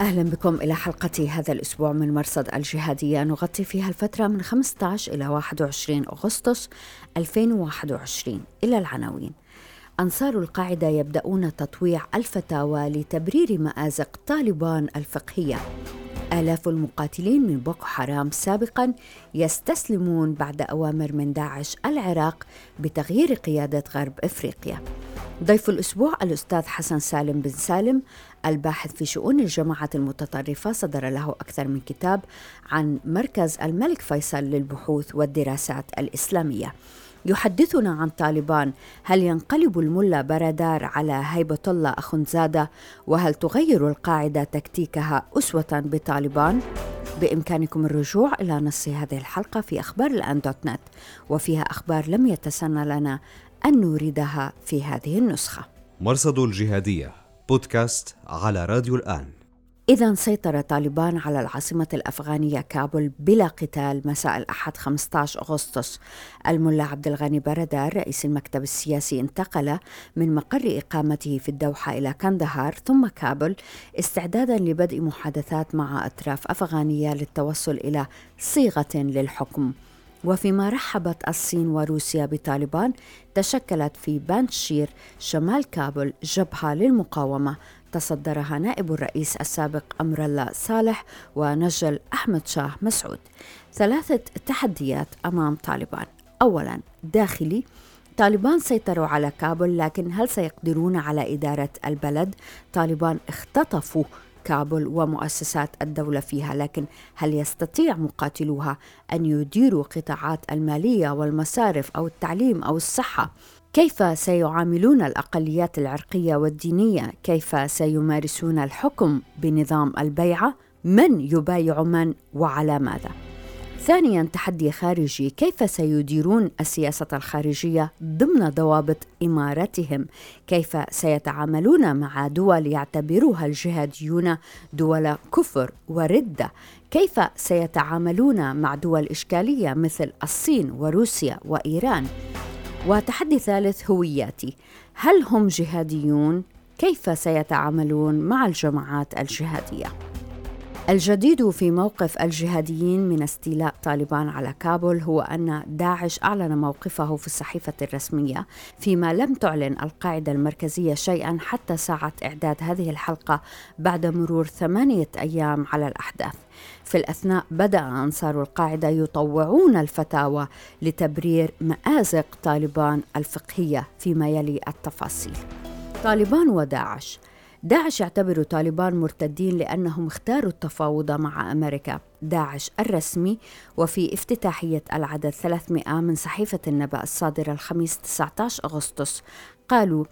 أهلا بكم إلى حلقة هذا الأسبوع من مرصد الجهادية. نغطي فيها الفترة من 15 إلى 21 أغسطس 2021 إلى العناوين. أنصار القاعدة يبدأون تطويع الفتاوى لتبرير مآزق طالبان الفقهية. آلاف المقاتلين من بوكو حرام سابقا يستسلمون بعد أوامر من داعش العراق بتغيير قيادة غرب إفريقيا. ضيف الأسبوع الأستاذ حسن سالم بن سالم الباحث في شؤون الجماعات المتطرفة صدر له أكثر من كتاب عن مركز الملك فيصل للبحوث والدراسات الإسلامية. يحدثنا عن طالبان. هل ينقلب الملا بردار على هيبة الله أخنزادة وهل تغير القاعدة تكتيكها أسوة بطالبان؟ بإمكانكم الرجوع إلى نص هذه الحلقة في أخبار الآن دوت نت. وفيها أخبار لم يتسنى لنا أن نوردها في هذه النسخة. مرصد الجهادية بودكاست على راديو الآن. إذا سيطر طالبان على العاصمة الأفغانية كابول بلا قتال مساء الأحد 15 أغسطس. الملا عبد الغني بردار رئيس المكتب السياسي انتقل من مقر إقامته في الدوحة إلى كندهار ثم كابول استعدادا لبدء محادثات مع أطراف أفغانية للتوصل إلى صيغة للحكم. وفيما رحبت الصين وروسيا بطالبان تشكلت في بانشير شمال كابول جبهة للمقاومة. تصدرها نائب الرئيس السابق أمر الله صالح ونجل أحمد شاه مسعود. ثلاثة تحديات أمام طالبان. أولا داخلي طالبان سيطروا على كابول لكن هل سيقدرون على إدارة البلد؟ طالبان اختطفوا كابول ومؤسسات الدولة فيها لكن هل يستطيع مقاتلوها أن يديروا قطاعات المالية والمصارف أو التعليم أو الصحة؟ كيف سيعاملون الأقليات العرقية والدينية؟ كيف سيمارسون الحكم بنظام البيعة؟ من يبايع من وعلى ماذا؟ ثانيا تحدي خارجي. كيف سيديرون السياسة الخارجية ضمن ضوابط امارتهم كيف سيتعاملون مع دول يعتبرها الجهاديون دول كفر ورده كيف سيتعاملون مع دول إشكالية مثل الصين وروسيا وإيران؟ وتحدي ثالث هوياتي. هل هم جهاديون؟ كيف سيتعاملون مع الجماعات الجهادية؟ الجديد في موقف الجهاديين من استيلاء طالبان على كابول هو أن داعش أعلن موقفه في الصحيفة الرسمية فيما لم تعلن القاعدة المركزية شيئا حتى ساعة إعداد هذه الحلقة بعد مرور ثمانية أيام على الأحداث. في الأثناء بدأ أنصار القاعدة يطوعون الفتاوى لتبرير مآزق طالبان الفقهية فيما يلي التفاصيل. طالبان وداعش. داعش يعتبر طالبان مرتدين لأنهم اختاروا التفاوض مع أمريكا. داعش الرسمي وفي افتتاحية العدد 300 من صحيفة النبأ الصادرة الخميس 19 أغسطس قالوا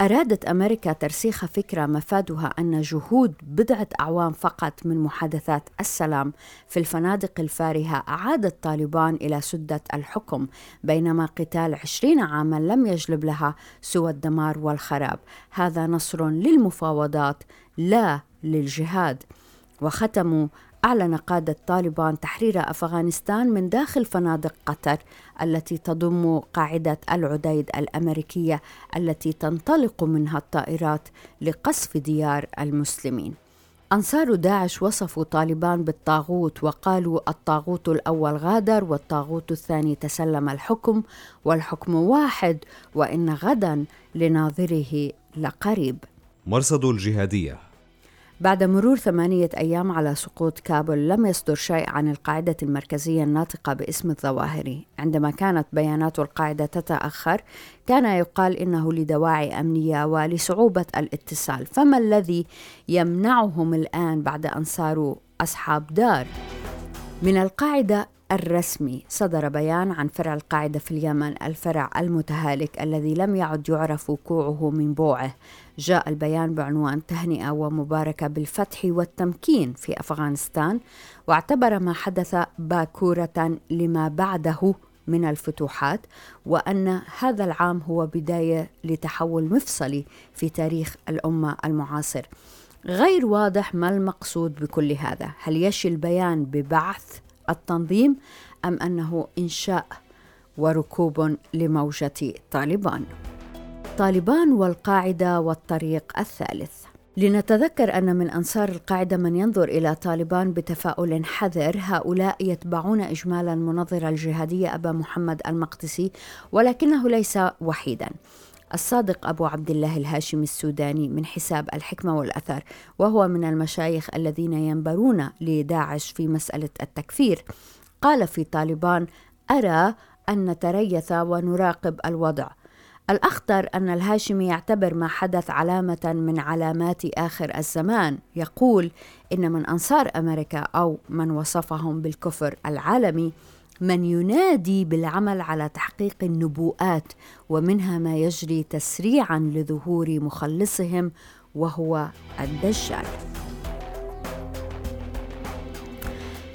أرادت أمريكا ترسيخ فكرة مفادها أن جهود بضعة أعوام فقط من محادثات السلام في الفنادق الفارهة أعادت طالبان إلى سدة الحكم بينما قتال عشرين عاما لم يجلب لها سوى الدمار والخراب. هذا نصر للمفاوضات لا للجهاد. وختموا أعلن قادة طالبان تحرير أفغانستان من داخل فنادق قطر التي تضم قاعدة العديد الأمريكية التي تنطلق منها الطائرات لقصف ديار المسلمين. أنصار داعش وصفوا طالبان بالطاغوت وقالوا الطاغوت الأول غادر والطاغوت الثاني تسلم الحكم والحكم واحد وإن غدا لناظره لقريب. مرصد الجهادية بعد مرور ثمانية أيام على سقوط كابول لم يصدر شيء عن القاعدة المركزية الناطقة باسم الظواهري. عندما كانت بيانات القاعدة تتأخر كان يقال إنه لدواعي أمنية ولصعوبة الاتصال. فما الذي يمنعهم الآن بعد أن صاروا أصحاب دار؟ من القاعدة الرسمي صدر بيان عن فرع القاعدة في اليمن الفرع المتهالك الذي لم يعد يعرف وقوعه من بوعه. جاء البيان بعنوان تهنئة ومباركة بالفتح والتمكين في أفغانستان واعتبر ما حدث باكورة لما بعده من الفتوحات وأن هذا العام هو بداية لتحول مفصلي في تاريخ الأمة المعاصر. غير واضح ما المقصود بكل هذا. هل يشي البيان ببعث التنظيم أم أنه إنشاء وركوب لموجة طالبان؟ طالبان والقاعدة والطريق الثالث. لنتذكر أن من أنصار القاعدة من ينظر إلى طالبان بتفاؤل حذر. هؤلاء يتبعون اجمالا منظر الجهادية أبا محمد المقدسي ولكنه ليس وحيدا. الصادق أبو عبد الله الهاشمي السوداني من حساب الحكمة والأثر وهو من المشايخ الذين ينبرون لداعش في مسألة التكفير. قال في طالبان أرى أن نتريث ونراقب الوضع. الأخطر أن الهاشمي يعتبر ما حدث علامة من علامات آخر الزمان. يقول إن من أنصار أمريكا أو من وصفهم بالكفر العالمي من ينادي بالعمل على تحقيق النبوءات ومنها ما يجري تسريعا لظهور مخلصهم وهو الدجال.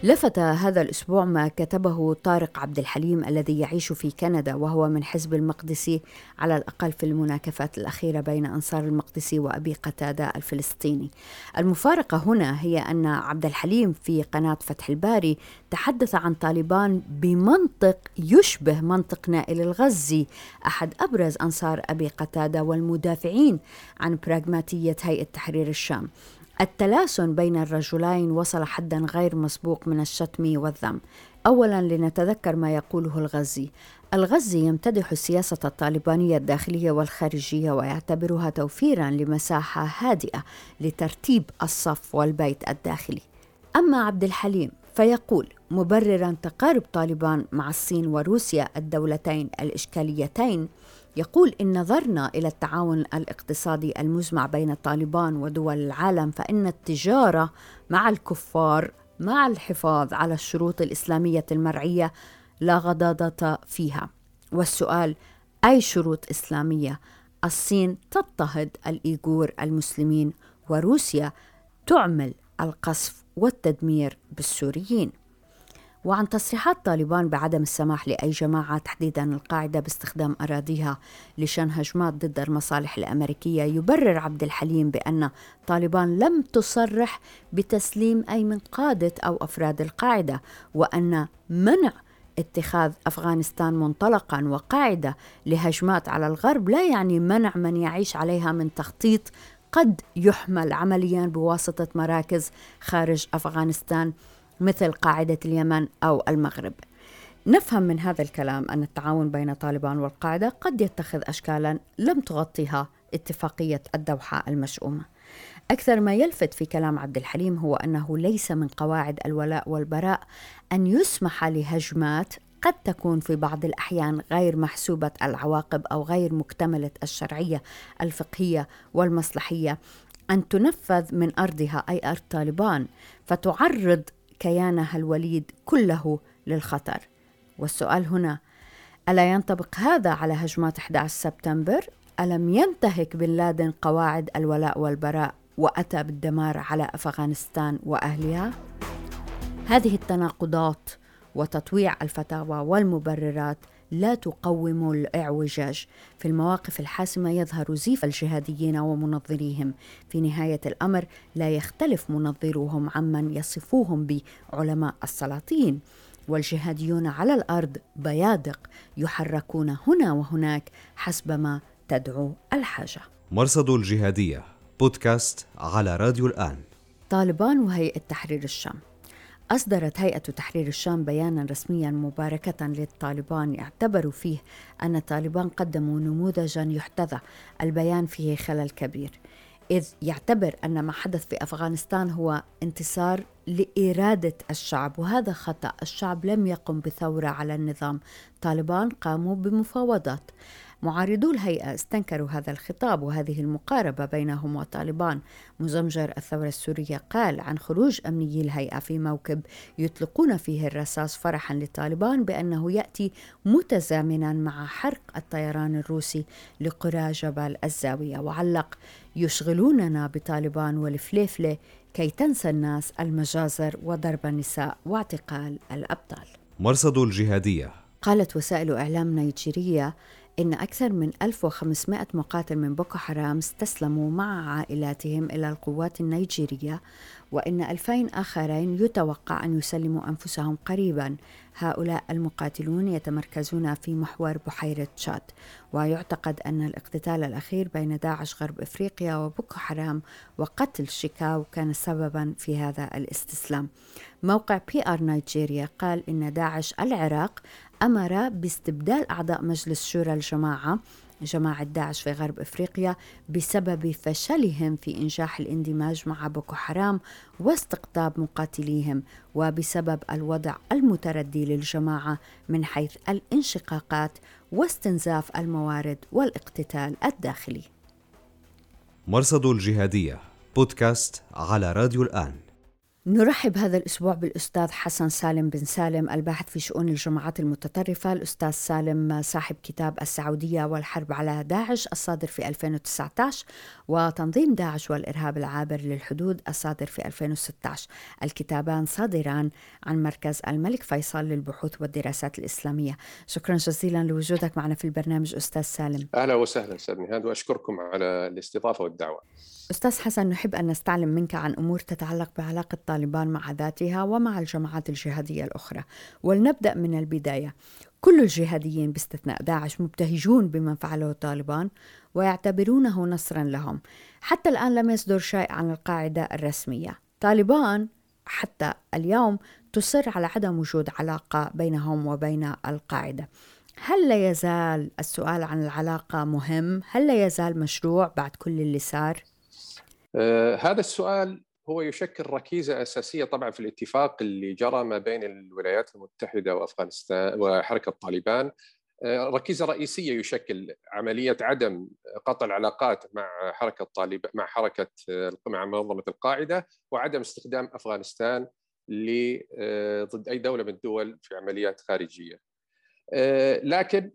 لفت هذا الأسبوع ما كتبه طارق عبد الحليم الذي يعيش في كندا وهو من حزب المقدسي على الأقل في المناكفات الأخيرة بين أنصار المقدسي وأبي قتادة الفلسطيني. المفارقة هنا هي أن عبد الحليم في قناة فتح الباري تحدث عن طالبان بمنطق يشبه منطق نائل الغزي أحد أبرز أنصار أبي قتادة والمدافعين عن براغماتية هيئة تحرير الشام. التلاسن بين الرجلين وصل حدا غير مسبوق من الشتم والذم. اولا لنتذكر ما يقوله الغزي. الغزي يمتدح السياسة الطالبانية الداخلية والخارجية ويعتبرها توفيرا لمساحة هادئة لترتيب الصف والبيت الداخلي. أما عبد الحليم فيقول مبررا تقارب طالبان مع الصين وروسيا الدولتين الإشكاليتين يقول إن نظرنا إلى التعاون الاقتصادي المزمع بين طالبان ودول العالم فإن التجارة مع الكفار مع الحفاظ على الشروط الإسلامية المرعية لا غضاضة فيها والسؤال أي شروط إسلامية؟ الصين تضطهد الإيغور المسلمين وروسيا تعمل القصف والتدمير بالسوريين. وعن تصريحات طالبان بعدم السماح لأي جماعة تحديدا القاعدة باستخدام أراضيها لشن هجمات ضد المصالح الأمريكية يبرر عبد الحليم بأن طالبان لم تصرح بتسليم أي من قادة أو أفراد القاعدة وأن منع اتخاذ أفغانستان منطلقا وقاعدة لهجمات على الغرب لا يعني منع من يعيش عليها من تخطيط قد يحمل عمليا بواسطة مراكز خارج أفغانستان مثل قاعدة اليمن أو المغرب. نفهم من هذا الكلام أن التعاون بين طالبان والقاعدة قد يتخذ أشكالا لم تغطيها اتفاقية الدوحة المشؤومة. أكثر ما يلفت في كلام عبد الحليم هو أنه ليس من قواعد الولاء والبراء أن يسمح لهجمات قد تكون في بعض الأحيان غير محسوبة العواقب أو غير مكتملة الشرعية الفقهية والمصلحية. أن تنفذ من أرضها أي أرض طالبان فتعرض كيانها الوليد كله للخطر. والسؤال هنا ألا ينطبق هذا على هجمات 11 سبتمبر؟ ألم ينتهك بن لادن قواعد الولاء والبراء وأتى بالدمار على أفغانستان وأهلها؟ هذه التناقضات وتطويع الفتاوى والمبررات لا تقوم الإعوجاج. في المواقف الحاسمة يظهر زيف الجهاديين ومنظريهم. في نهاية الأمر لا يختلف منظروهم عمن يصفوهم بعلماء السلاطين. والجهاديون على الأرض بيادق يحركون هنا وهناك حسب ما تدعو الحاجة. مرصد الجهادية بودكاست على راديو الآن. طالبان وهيئة تحرير الشام. أصدرت هيئة تحرير الشام بيانا رسميا مباركة للطالبان اعتبروا فيه أن الطالبان قدموا نموذجا يحتذى البيان فيه خلل كبير. إذ يعتبر أن ما حدث في أفغانستان هو انتصار لإرادة الشعب وهذا خطأ. الشعب لم يقم بثورة على النظام. طالبان قاموا بمفاوضات. معارضو الهيئة استنكروا هذا الخطاب وهذه المقاربة بينهم وطالبان. مزمجر الثورة السورية قال عن خروج أمنيي الهيئة في موكب يطلقون فيه الرصاص فرحا لطالبان بأنه يأتي متزامنا مع حرق الطيران الروسي لقرى جبل الزاوية. وعلق يشغلوننا بطالبان والفليفلة كي تنسى الناس المجازر وضرب النساء واعتقال الأبطال. مرصد الجهادية. قالت وسائل إعلام نيجيرية إن أكثر من 1500 مقاتل من بوكو حرام استسلموا مع عائلاتهم إلى القوات النيجيرية وإن 2000 آخرين يتوقع أن يسلموا أنفسهم قريبا. هؤلاء المقاتلون يتمركزون في محور بحيرة تشاد ويعتقد أن الاقتتال الأخير بين داعش غرب إفريقيا وبوكو حرام وقتل شيكاو كان سببا في هذا الاستسلام. موقع PR Nigeria قال إن داعش العراق أمر باستبدال أعضاء مجلس شورى الجماعة جماعة داعش في غرب إفريقيا بسبب فشلهم في إنجاح الاندماج مع بوكو حرام واستقطاب مقاتليهم وبسبب الوضع المتردي للجماعة من حيث الانشقاقات واستنزاف الموارد والاقتتال الداخلي. مرصد الجهادية بودكاست على راديو الآن. نرحب هذا الأسبوع بالأستاذ حسن سالم بن سالم الباحث في شؤون الجماعات المتطرفة الأستاذ سالم صاحب كتاب السعودية والحرب على داعش الصادر في 2019 وتنظيم داعش والإرهاب العابر للحدود الصادر في 2016 الكتابان صادران عن مركز الملك فيصل للبحوث والدراسات الإسلامية. شكرا جزيلا لوجودك معنا في البرنامج أستاذ سالم. أهلا وسهلا أستاذ نهاد وأشكركم على الاستضافة والدعوة. أستاذ حسن نحب أن نستعلم منك عن أمور تتعلق بعلاقة طالبان مع ذاتها ومع الجماعات الجهادية الأخرى. ولنبدأ من البداية. كل الجهاديين باستثناء داعش مبتهجون بما فعله طالبان ويعتبرونه نصرا لهم. حتى الآن لم يصدر شيء عن القاعدة الرسمية. طالبان حتى اليوم تصر على عدم وجود علاقة بينهم وبين القاعدة. هل لا يزال السؤال عن العلاقة مهم؟ هل لا يزال مشروع بعد كل اللي صار؟ آه هذا السؤال هو يشكل ركيزة أساسية طبعا في الاتفاق اللي جرى ما بين الولايات المتحدة وأفغانستان وحركة طالبان. آه ركيزة رئيسية يشكل عملية عدم قطع العلاقات مع حركة طالبان مع حركة مع منظمة القاعدة وعدم استخدام أفغانستان ضد أي دولة من الدول في عمليات خارجية. لكن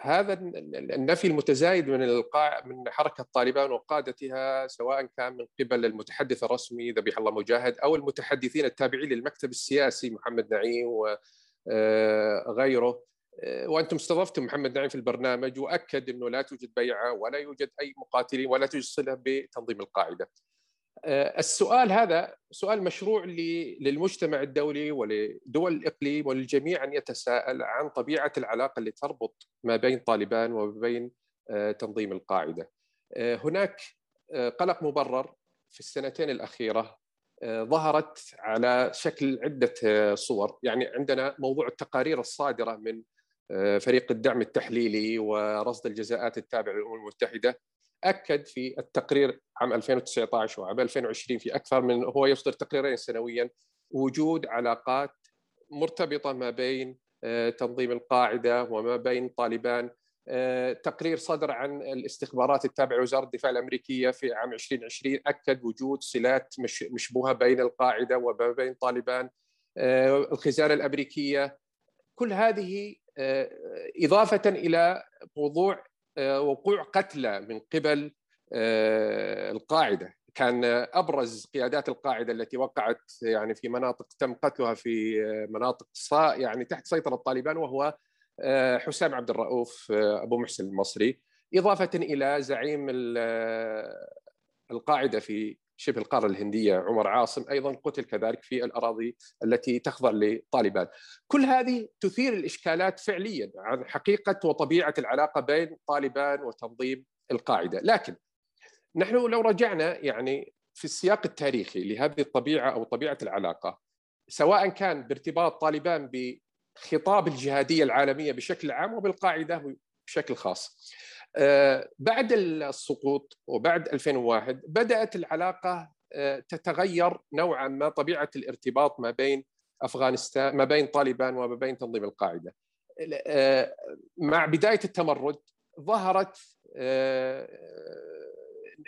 هذا النفي المتزايد من القاع من حركة طالبان وقادتها سواء كان من قبل المتحدث الرسمي ذبيح الله مجاهد أو المتحدثين التابعين للمكتب السياسي محمد نعيم وغيره وأنتم استضفتم محمد نعيم في البرنامج وأكد إنه لا توجد بيعة ولا يوجد أي مقاتلين ولا توجد صله بتنظيم القاعدة. السؤال هذا سؤال مشروع للمجتمع الدولي ولدول الإقليم وللجميع أن يتساءل عن طبيعة العلاقة اللي تربط ما بين طالبان وما بين تنظيم القاعدة. هناك قلق مبرر في السنتين الأخيرة ظهرت على شكل عدة صور، يعني عندنا موضوع التقارير الصادرة من فريق الدعم التحليلي ورصد الجزاءات التابع للأمم المتحدة أكد في التقرير عام 2019 وعام 2020 في أكثر من هو يصدر تقريرين سنويا وجود علاقات مرتبطة ما بين تنظيم القاعدة وما بين طالبان. تقرير صدر عن الاستخبارات التابعة لوزاره الدفاع الأمريكية في عام 2020 أكد وجود صلات مشبوهة بين القاعدة وما بين طالبان. الخزانة الأمريكية. كل هذه إضافة إلى موضوع وقوع قتلى من قبل القاعدة. كان أبرز قيادات القاعدة التي وقعت يعني في مناطق تم قتلها في مناطق يعني تحت سيطرة طالبان وهو حسام عبد الرؤوف أبو محسن المصري. إضافة إلى زعيم القاعدة في شبه القارة الهندية عمر عاصم أيضا قتل كذلك في الأراضي التي تخضع لطالبان. كل هذه تثير الإشكالات فعليا عن حقيقة وطبيعة العلاقة بين طالبان وتنظيم القاعدة، لكن نحن لو رجعنا يعني في السياق التاريخي لهذه الطبيعة أو طبيعة العلاقة سواء كان بارتباط طالبان بخطاب الجهادية العالمية بشكل عام وبالقاعدة بشكل خاص. بعد السقوط وبعد 2001 بدأت العلاقة تتغير نوعا ما طبيعة الارتباط ما بين أفغانستان ما بين طالبان وما بين تنظيم القاعدة. مع بداية التمرد ظهرت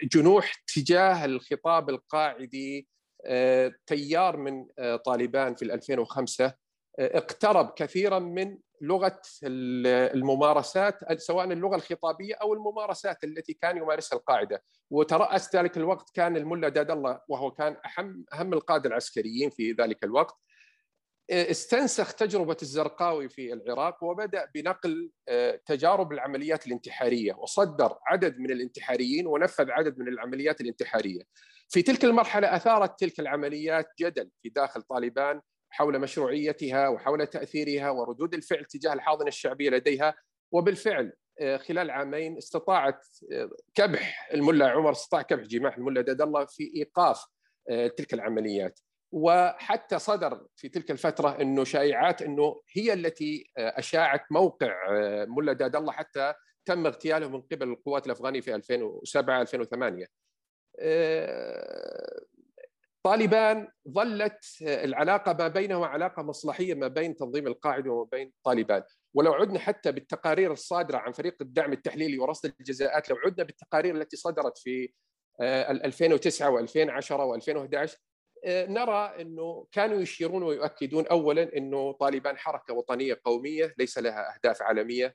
جنوح تجاه الخطاب القاعدي تيار من طالبان في 2005 اقترب كثيرا من لغة الممارسات سواء اللغة الخطابية أو الممارسات التي كان يمارسها القاعدة وترأس ذلك الوقت كان الملا داد الله وهو كان اهم أهم القادة العسكريين في ذلك الوقت استنسخ تجربة الزرقاوي في العراق وبدأ بنقل تجارب العمليات الانتحارية وصدر عدد من الانتحاريين ونفذ عدد من العمليات الانتحارية. في تلك المرحلة أثارت تلك العمليات جدل في داخل طالبان حول مشروعيتها وحول تأثيرها وردود الفعل تجاه الحاضنة الشعبية لديها. وبالفعل آه، خلال عامين استطاعت آه، كبح الملا عمر استطاع كبح جماح الملا داد الله في إيقاف آه، تلك العمليات. وحتى صدر في تلك الفترة إنه شائعات إنه هي التي أشاعت موقع ملا داد الله حتى تم اغتياله من قبل القوات الأفغانية في 2007 2008 طالبان ظلت العلاقة ما بينهما علاقه مصلحية ما بين تنظيم القاعدة وما بين طالبان. ولو عدنا حتى بالتقارير الصادرة عن فريق الدعم التحليلي ورصد الجزاءات لو عدنا بالتقارير التي صدرت في 2009 و2010 و2011 نرى إنه كانوا يشيرون ويؤكدون اولا إنه طالبان حركة وطنية قومية ليس لها أهداف عالمية.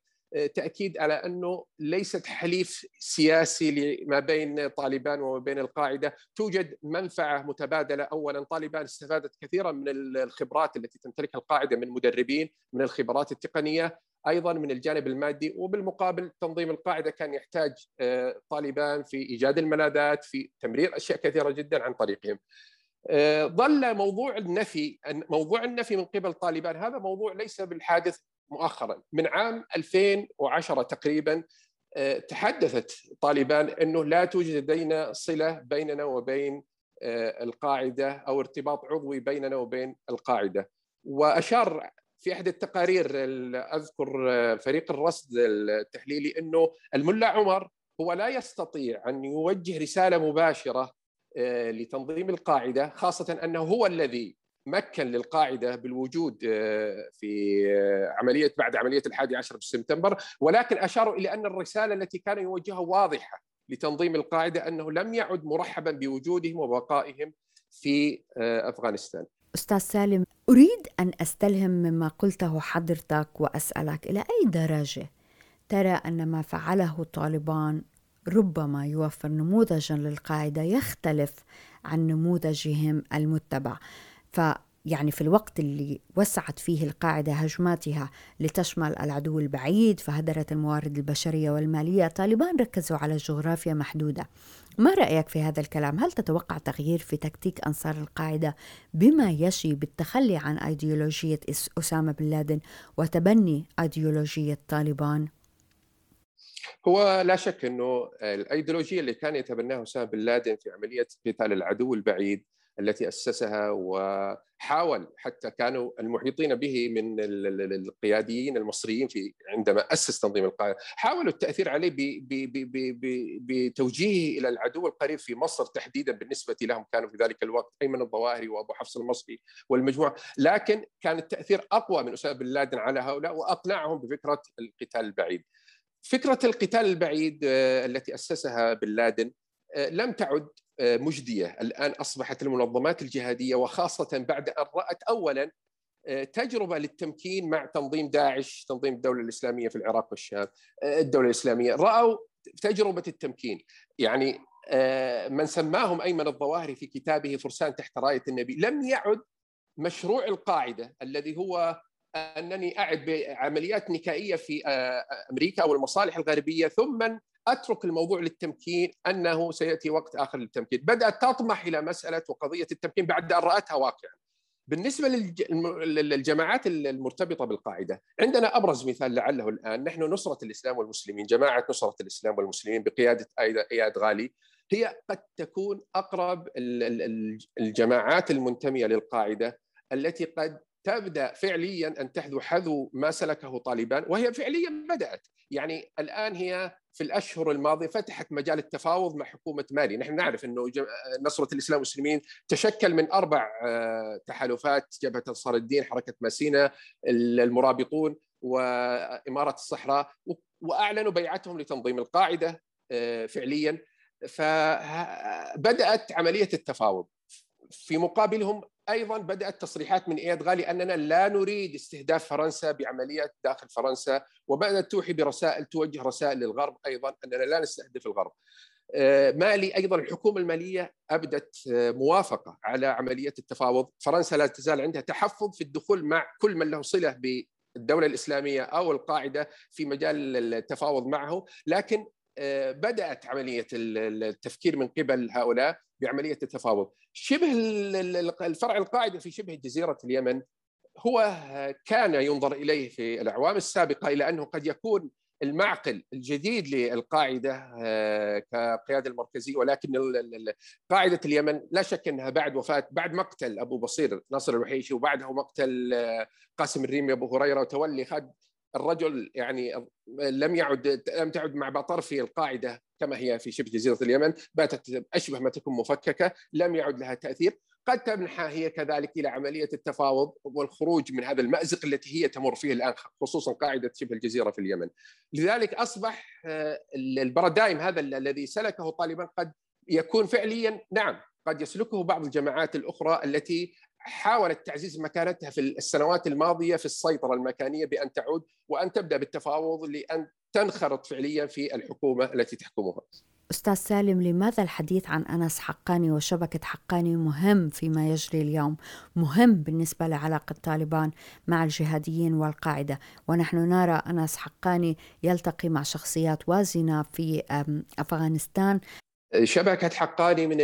تأكيد على أنه ليست حليف سياسي ما بين طالبان وما بين القاعدة، توجد منفعة متبادلة، اولا طالبان استفادت كثيرا من الخبرات التي تمتلكها القاعدة من مدربين، من الخبرات التقنية، أيضا من الجانب المادي. وبالمقابل تنظيم القاعدة كان يحتاج آه، طالبان في إيجاد الملاذات في تمرير أشياء كثيرة جدا عن طريقهم. آه، ظل موضوع النفي موضوع النفي من قبل طالبان. هذا موضوع ليس بالحادث مؤخرا من عام 2010 تقريبا آه، تحدثت طالبان إنه لا توجد لدينا صلة بيننا وبين آه، القاعدة أو ارتباط عضوي بيننا وبين القاعدة. وأشار في احد التقارير أذكر آه، فريق الرصد التحليلي إنه الملا عمر هو لا يستطيع أن يوجه رسالة مباشرة لتنظيم القاعدة خاصة أنه هو الذي مكن للقاعدة بالوجود آه، في آه، عملية بعد عملية الحادي عشر بسبتمبر ولكن أشاروا إلى أن الرسالة التي كان يوجهها واضحة لتنظيم القاعدة أنه لم يعد مرحبا بوجودهم وبقائهم في آه، أفغانستان. أستاذ سالم أريد أن أستلهم مما قلته حضرتك وأسألك إلى أي درجة ترى أن ما فعله طالبان ربما يوفر نموذجا للقاعدة يختلف عن نموذجهم المتبع فيعني في الوقت اللي وسعت فيه القاعدة هجماتها لتشمل العدو البعيد فهدرت الموارد البشرية والمالية طالبان ركزوا على جغرافيا محدودة ما رأيك في هذا الكلام؟ هل تتوقع تغيير في تكتيك أنصار القاعدة بما يشي بالتخلي عن أيديولوجية أسامة بن لادن وتبني أيديولوجية طالبان؟ هو لا شك إنه الأيديولوجية اللي كان يتبناها أسامة بن لادن في عملية قتال العدو البعيد التي أسسها وحاول حتى كانوا المحيطين به من القياديين المصريين في عندما أسس تنظيم القاعده حاولوا التأثير عليه بتوجيهه إلى العدو القريب في مصر تحديدا بالنسبة لهم كانوا في ذلك الوقت أيمن الظواهري وأبو حفص المصري والمجموعة لكن كان التأثير أقوى من أسامة بن لادن على هؤلاء وأقنعهم بفكرة القتال البعيد. فكرة القتال البعيد آه، التي أسسها بن لادن آه، لم تعد مجدية، الآن أصبحت المنظمات الجهادية وخاصة بعد أن رأت اولا آه، تجربة للتمكين مع تنظيم داعش، تنظيم الدولة الإسلامية في العراق والشام، الدولة الإسلامية، رأوا تجربة التمكين، يعني من سماهم أيمن الظواهري في كتابه فرسان تحت راية النبي، لم يعد مشروع القاعدة الذي هو أنني أعد بعمليات نكائية في أمريكا أو المصالح الغربية ثم أترك الموضوع للتمكين أنه سيأتي وقت آخر للتمكين، بدأت تطمح إلى مسألة وقضية التمكين بعد أن رأتها واقعا. بالنسبة للجماعات المرتبطة بالقاعدة، عندنا أبرز مثال لعله الآن نحن نصرة الإسلام والمسلمين، جماعة نصرة الإسلام والمسلمين بقيادة إياد غالي هي قد تكون أقرب الجماعات المنتمية للقاعدة التي قد تبدأ فعليا أن تحذو حذو ما سلكه طالبان وهي فعليا بدأت. يعني الآن هي في الأشهر الماضية فتحت مجال التفاوض مع حكومة مالي، نحن نعرف أنه نصرة الإسلام والمسلمين تشكل من أربع آه، تحالفات جبهة أنصار الدين، حركة ماسينا، المرابطون وإمارة الصحراء وأعلنوا بيعتهم لتنظيم القاعدة فعليا. فبدات عملية التفاوض. في مقابلهم أيضا بدأت تصريحات من إياد غالي أننا لا نريد استهداف فرنسا بعمليات داخل فرنسا وبدات توحي برسائل توجه رسائل للغرب أيضا أننا لا نستهدف الغرب. آه، مالي أيضا الحكومة المالية أبدت آه، موافقة على عملية التفاوض، فرنسا لا تزال عندها تحفظ في الدخول مع كل من له صلة بالدولة الإسلامية أو القاعدة في مجال التفاوض معه، لكن آه، بدأت عملية التفكير من قبل هؤلاء. بعملية التفاوض. شبه الفرع القاعدة في شبه جزيرة اليمن هو كان ينظر إليه في الأعوام السابقة إلى أنه قد يكون المعقل الجديد للقاعدة آه، كقيادة المركزية ولكن قاعدة اليمن لا شك أنها بعد وفاة بعد مقتل أبو بصير ناصر الوحيشي وبعده مقتل آه، قاسم الريمي أبو هريرة وتولي خد الرجل يعني لم يعد لم تعد مع طرف القاعدة. كما هي في شبه جزيرة اليمن باتت أشبه ما تكون مفككة لم يعد لها تأثير قد تمنح هي كذلك إلى عملية التفاوض والخروج من هذا المأزق التي هي تمر فيه الآن خصوصا قاعدة شبه الجزيرة في اليمن. لذلك أصبح آه، البرادايم هذا الذي سلكه طالبان قد يكون فعليا نعم قد يسلكه بعض الجماعات الأخرى التي حاولت تعزيز مكانتها في السنوات الماضية في السيطرة المكانية بأن تعود وأن تبدأ بالتفاوض لأن تنخرط فعليا في الحكومة التي تحكمها. أستاذ سالم لماذا الحديث عن أنس حقاني وشبكة حقاني مهم فيما يجري اليوم، مهم بالنسبة لعلاقة طالبان مع الجهاديين والقاعدة، ونحن نرى أنس حقاني يلتقي مع شخصيات وازنة في أفغانستان. شبكة حقاني من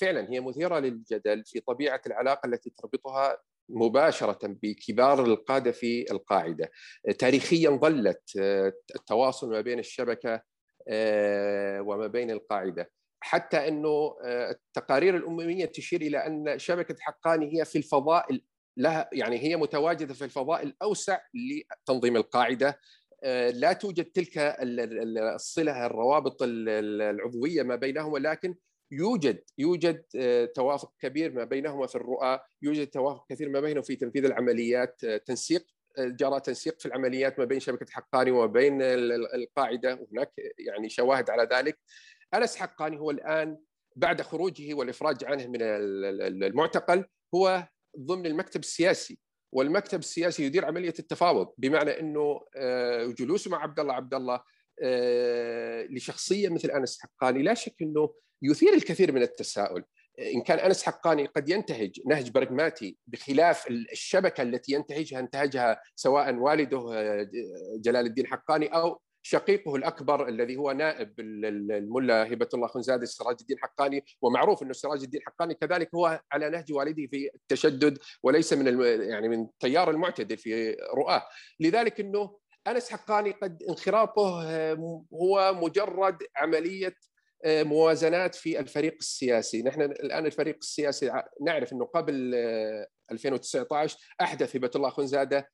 فعلا هي مثيرة للجدل في طبيعة العلاقة التي تربطها مباشرة بكبار القادة في القاعدة. تاريخيا ظلت آه، التواصل ما بين الشبكة آه، وما بين القاعدة. حتى أنه آه، التقارير الأممية تشير إلى أن شبكة حقاني هي في الفضاء لها يعني هي متواجدة في الفضاء الأوسع لتنظيم القاعدة. لا توجد تلك الصلة الروابط العضوية ما بينهما لكن يوجد يوجد آه، توافق كبير ما بينهما في الرؤى، يوجد توافق كثير ما بينهم في تنفيذ العمليات، آه، تنسيق جرى تنسيق في العمليات ما بين شبكة حقاني وما بين القاعدة وهناك يعني شواهد على ذلك. أنس حقاني هو الآن بعد خروجه والإفراج عنه من المعتقل هو ضمن المكتب السياسي والمكتب السياسي يدير عملية التفاوض بمعنى إنه آه، جلوسه مع عبد الله عبد الله آه، لشخصية مثل أنس حقاني لا شك إنه يثير الكثير من التساؤل. إن كان أنس حقاني قد ينتهج نهج برغماتي بخلاف الشبكة التي ينتهجها انتهجها سواء والده آه، جلال الدين حقاني أو شقيقه الأكبر الذي هو نائب الملا هبة الله خنزادي سراج الدين حقاني ومعروف إنه سراج الدين حقاني. كذلك هو على نهج والده في التشدد وليس من يعني من التيار المعتدل في رؤاه. لذلك إنه أنس حقاني قد انخراطه هو مجرد عملية آه، موازنات في الفريق السياسي. نحن الآن الفريق السياسي نعرف إنه قبل 2019 آه، أحدث هبة الله خنزاده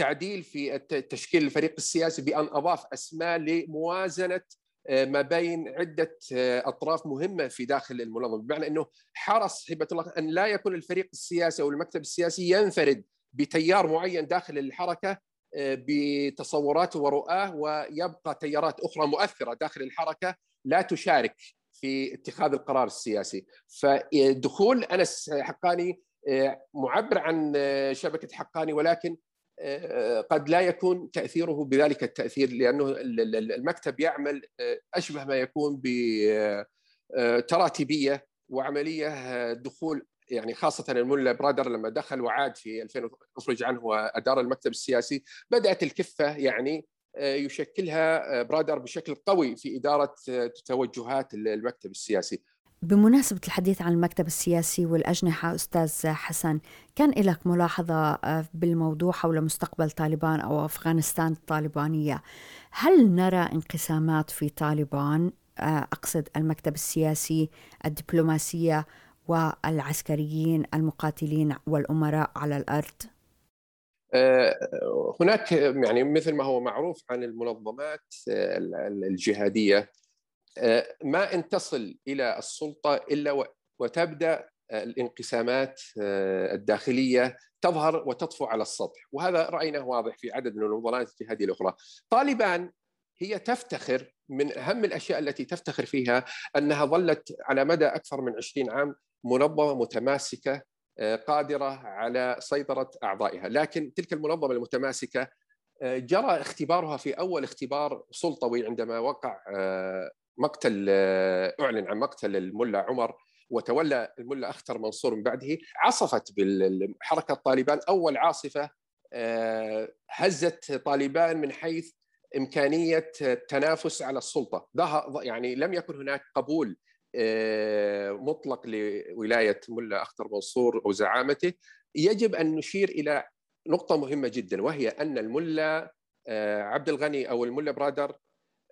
تعديل في تشكيل الفريق السياسي بأن أضاف أسماء لموازنة آه، ما بين عدة آه، أطراف مهمة في داخل المنظمة. بمعنى إنه حرص هبه الله أن لا يكون الفريق السياسي أو المكتب السياسي ينفرد بتيار معين داخل الحركة آه، بتصوراته ورؤاه ويبقى تيارات أخرى مؤثرة داخل الحركة لا تشارك في اتخاذ القرار السياسي. فدخول أنس حقاني معبر عن شبكة حقاني ولكن قد لا يكون تأثيره بذلك التأثير لأنه المكتب يعمل أشبه ما يكون بتراتيبيه وعملية دخول يعني خاصة الملا برادر لما دخل وعاد في 2000 أخرج عنه وأدار المكتب السياسي بدأت الكفة يعني يشكلها برادر بشكل قوي في إدارة توجهات المكتب السياسي. بمناسبة الحديث عن المكتب السياسي والأجنحة أستاذ حسن كان لك ملاحظة آه، بالموضوع حول مستقبل طالبان أو أفغانستان الطالبانية هل نرى انقسامات في طالبان آه، أقصد المكتب السياسي الدبلوماسية والعسكريين المقاتلين والأمراء على الأرض؟ آه، هناك يعني مثل ما هو معروف عن المنظمات الجهادية ما إن تصل إلى السلطة إلا وتبدأ الانقسامات آه، الداخلية تظهر وتطفو على السطح. وهذا رايناه واضح في عدد من المنظمات الجهادية الأخرى. طالبان هي تفتخر من أهم الأشياء التي تفتخر فيها أنها ظلت على مدى أكثر من 20 عام منظمة متماسكة آه، قادرة على سيطرة أعضائها، لكن تلك المنظمة المتماسكة آه، جرى اختبارها في أول اختبار سلطوي عندما وقع آه، مقتل أعلن عن مقتل الملا عمر وتولى الملا أختر منصور من بعده عصفت بالحركة طالبان أول عاصفة هزت طالبان من حيث إمكانية التنافس على السلطة. يعني لم يكن هناك قبول آه، مطلق لولاية ملا أختر منصور أو زعامته. يجب أن نشير إلى نقطة مهمة جدا وهي أن الملا آه، عبد الغني أو الملا برادر آه،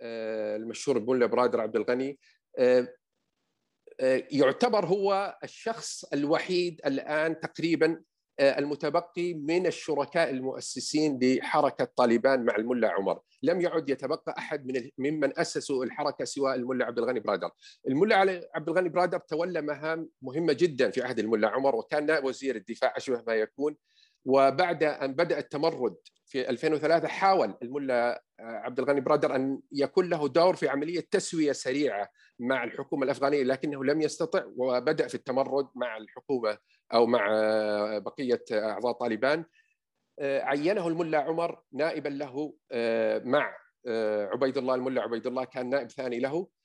المشهور بملا برادر عبد الغني. يعتبر هو الشخص الوحيد الآن تقريبا آه، المتبقي من الشركاء المؤسسين لحركة طالبان مع الملا عمر، لم يعد يتبقى أحد من ممن أسسوا الحركة سوى الملا عبد الغني برادر. الملا عبد الغني برادر تولى مهام مهمة جدا في عهد الملا عمر وكان نائب وزير الدفاع أشبه ما يكون. وبعد أن بدأ التمرد في 2003 حاول الملا عبد الغني برادر أن يكون له دور في عملية تسوية سريعة مع الحكومة الأفغانية لكنه لم يستطع وبدأ في التمرد مع الحكومة أو مع بقية أعضاء طالبان. عينه الملا عمر نائبا له مع عبيد الله الملا عبيد الله كان نائب ثاني له. آه،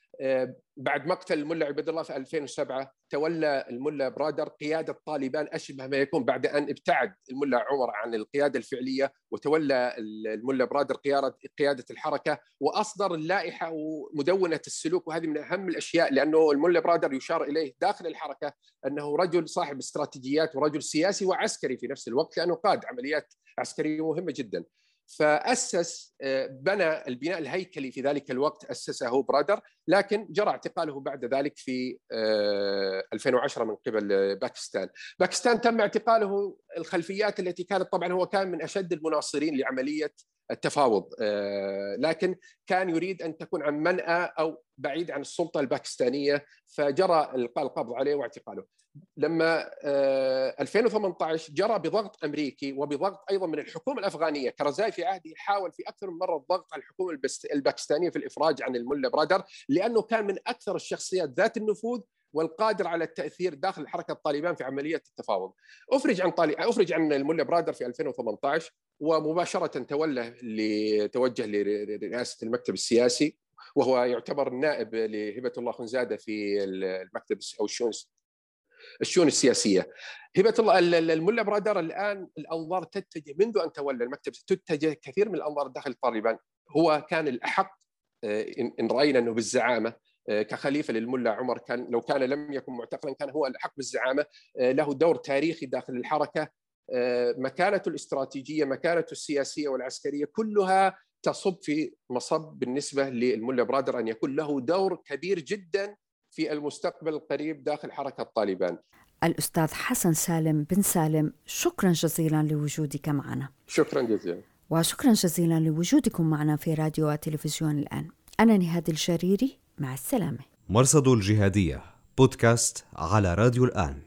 بعد مقتل الملا عبيد الله في 2007 تولى الملا برادر قيادة طالبان أشبه ما يكون بعد أن ابتعد الملا عمر عن القيادة الفعلية وتولى الملا برادر قياده قيادة الحركة وأصدر اللائحة ومدونة السلوك وهذه من أهم الأشياء لأنه الملا برادر يشار إليه داخل الحركة أنه رجل صاحب استراتيجيات ورجل سياسي وعسكري في نفس الوقت لأنه قاد عمليات عسكرية مهمة جدا. فأسس آه، بنى البناء الهيكلي في ذلك الوقت أسسه برادر لكن جرى اعتقاله بعد ذلك في 2010 آه، من قبل باكستان. باكستان تم اعتقاله الخلفيات التي كانت طبعا هو كان من أشد المناصرين لعملية التفاوض آه، لكن كان يريد أن تكون عن منأى أو بعيد عن السلطة الباكستانية فجرى القبض عليه واعتقاله. لما 2018 آه، جرى بضغط أمريكي وبضغط أيضا من الحكومة الأفغانية كرزاي في عهده حاول في أكثر من مرة الضغط على الحكومة الباكستانية في الإفراج عن الملا برادر لأنه كان من أكثر الشخصيات ذات النفوذ والقادر على التأثير داخل حركه طالبان في عملية التفاوض. أفرج عن طالب أفرج عن الملا برادر في 2018 ومباشرة تولى لتوجه لرئاسة المكتب السياسي وهو يعتبر نائب لهبة الله خنزادة في المكتب أو الشؤون الشؤون السياسية. هبة الله الملا برادر الآن الأنظار تتجه منذ أن تولى المكتب تتجه كثير من الأنظار داخل طالبان هو كان الأحق آه، إن رأينا أنه بالزعامة آه، كخليفة للملا عمر كان لو كان لم يكن معتقلا كان هو الأحق بالزعامة. آه، له دور تاريخي داخل الحركة. مكانته الاستراتيجية مكانته السياسية والعسكرية كلها تصب في مصب بالنسبة للملا برادر أن يكون له دور كبير جدا في المستقبل القريب داخل حركة طالبان. الأستاذ حسن سالم بن سالم شكرا جزيلا لوجودك معنا. شكرا جزيلا. وشكرا جزيلا لوجودكم معنا في راديو وتلفزيون الآن. أنا نهاد الشريري مع السلامة. مرصد الجهادية بودكاست على راديو الآن.